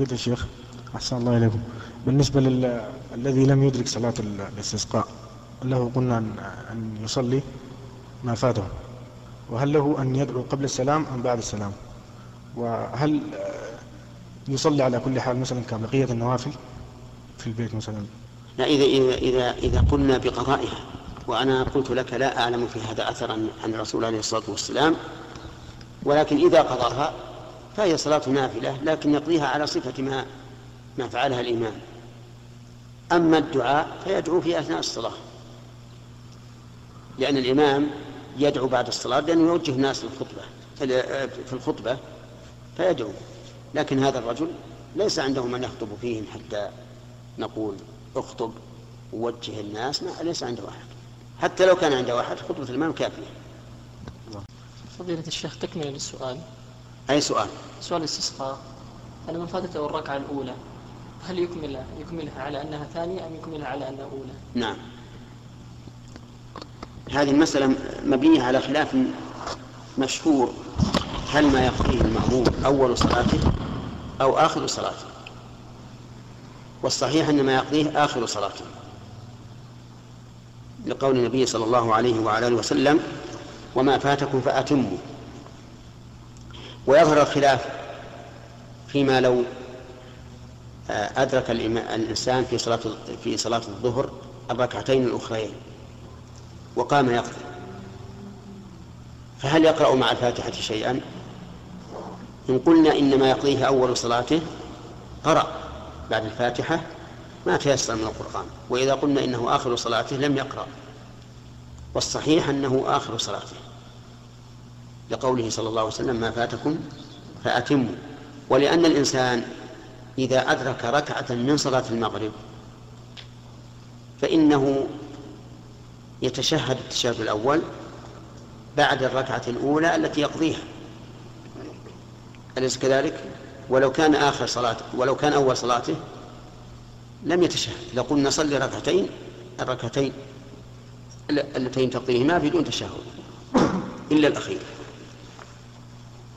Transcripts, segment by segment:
فضيلة الشيخ أحسن الله إليكم. بالنسبة للذي لم يدرك صلاة الاستسقاء له قلنا أن يصلي ما فاته. وهل له أن يدعو قبل السلام أم بعد السلام؟ وهل يصلي على كل حال مثلا كبقية النوافل في البيت مثلا؟ لا إذا إذا إذا, إذا قلنا بقضائها. وأنا قلت لك لا أعلم في هذا أثرا عن الرسول عليه الصلاة والسلام. ولكن إذا قضاها فهي صلاة نافلة لكن يقضيها على صفة ما ما فعلها الإمام. أما الدعاء فيدعو في أثناء الصلاة لأن الإمام يدعو بعد الصلاة لأنه يوجه الناس للخطبة في الخطبة فيدعو. لكن هذا الرجل ليس عنده من يخطب فيهم حتى نقول اخطب ووجه الناس ما ليس عنده أحد. حتى لو كان عنده أحد خطبة الإمام كافية. فضيلة الشيخ تكمل للسؤال. أي سؤال؟ سؤال الاستسقاء أنا من فاتته الركعة الأولى؟ هل يكملها يكملها على أنها ثانية أم يكملها على أنها أولى؟ نعم. هذه المسألة مبنية على خلاف مشهور. هل ما يقضيه المأموم أول صلاته أو آخر صلاته؟ والصحيح أن ما يقضيه آخر صلاته. لقول النبي صلى الله عليه وعلى آله وسلم وما فاتكم فأتموا. ويظهر الخلاف فيما لو آه، أدرك الإنسان في صلاة في صلاة الظهر الركعتين الأخريين وقام يقضي فهل يقرأ مع الفاتحة شيئا؟ إن قلنا إنما يقضيه أول صلاته قرأ بعد الفاتحة ما تيسر من القرآن وإذا قلنا إنه آخر صلاته لم يقرأ. والصحيح أنه آخر صلاته. لقوله صلى الله عليه وسلم ما فاتكم فأتموا. ولأن الإنسان إذا أدرك ركعة من صلاة المغرب فإنه يتشهد التشهد الأول بعد الركعة الأولى التي يقضيها. أليس كذلك؟ ولو كان آخر صلاته ولو كان أول صلاته لم يتشهد. لو قلنا صلي ركعتين الركعتين اللتين تقضيهما بدون تشهد إلا الأخير.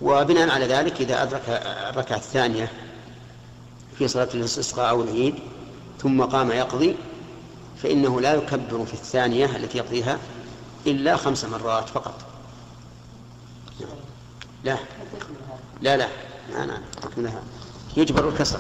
وبناء على ذلك إذا أدرك الركعة الثانية في صلاة الاستسقاء أو العيد ثم قام يقضي فإنه لا يكبر في الثانية التي يقضيها إلا خمس مرات فقط. لا. لا لا. لا لا. يجبر الكسر.